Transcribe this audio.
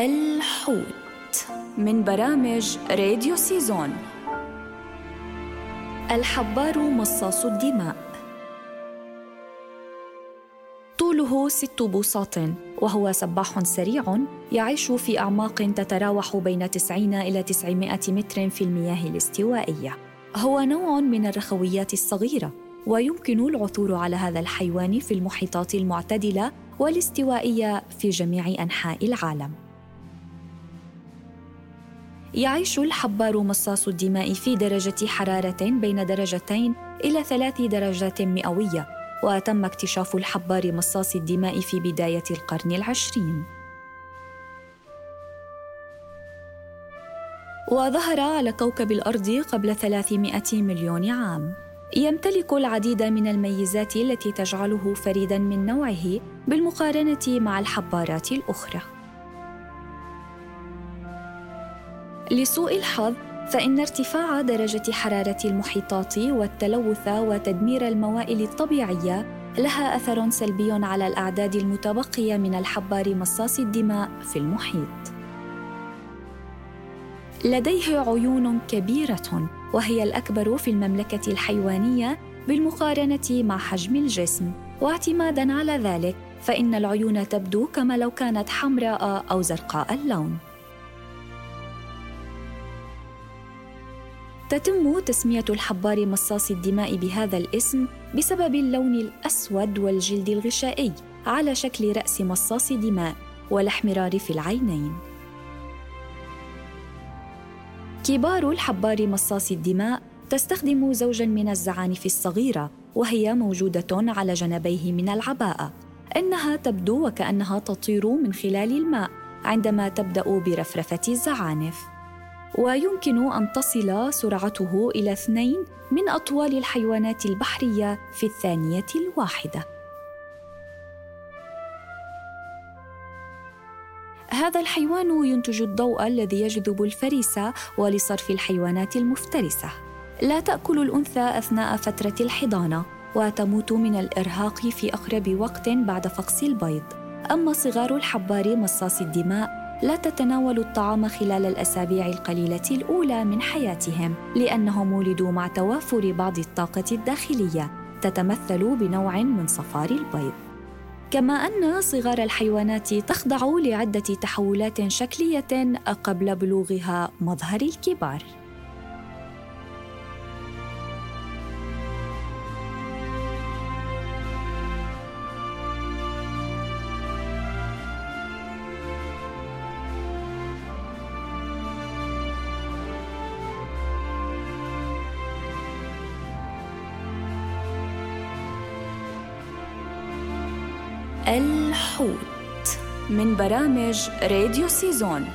الحوت من برامج راديو سيزون. الحبار مصاص الدماء. طوله ست بوصات وهو سباح سريع يعيش في أعماق تتراوح بين 90 إلى 900 متر في المياه الاستوائية. هو نوع من الرخويات الصغيرة ويمكن العثور على هذا الحيوان في المحيطات المعتدلة والاستوائية في جميع أنحاء العالم. يعيش الحبار مصاص الدماء في درجة حرارة بين درجتين إلى ثلاث درجات مئوية وتم اكتشاف الحبار مصاص الدماء في بداية القرن العشرين. وظهر على كوكب الأرض قبل 300 مليون عام. يمتلك العديد من الميزات التي تجعله فريدا من نوعه بالمقارنة مع الحبارات الأخرى. لسوء الحظ فإن ارتفاع درجة حرارة المحيطات والتلوث وتدمير الموائل الطبيعية لها أثر سلبي على الأعداد المتبقية من الحبار مصاص الدماء في المحيط. لديه عيون كبيرة وهي الأكبر في المملكة الحيوانية بالمقارنة مع حجم الجسم، واعتماداً على ذلك فإن العيون تبدو كما لو كانت حمراء أو زرقاء اللون. تتم تسمية الحبار مصاص الدماء بهذا الاسم بسبب اللون الأسود والجلد الغشائي على شكل رأس مصاص دماء والاحمرار في العينين. كبار الحبار مصاص الدماء تستخدم زوجا من الزعانف الصغيرة وهي موجودة على جنبيه من العباءة. إنها تبدو وكأنها تطير من خلال الماء عندما تبدأ برفرفة الزعانف. ويمكن أن تصل سرعته إلى اثنين من أطوال الحيوانات البحرية في الثانية الواحدة. هذا الحيوان ينتج الضوء الذي يجذب الفريسة ولصرف الحيوانات المفترسة. لا تأكل الأنثى أثناء فترة الحضانة وتموت من الإرهاق في أقرب وقت بعد فقس البيض. أما صغار الحبار مصاص الدماء لا تتناول الطعام خلال الأسابيع القليلة الأولى من حياتهم لأنهم ولدوا مع توافر بعض الطاقة الداخلية تتمثل بنوع من صفار البيض. كما أن صغار الحيوانات تخضع لعدة تحولات شكلية قبل بلوغها مظهر الكبار. الحوت من برامج راديو سيزون.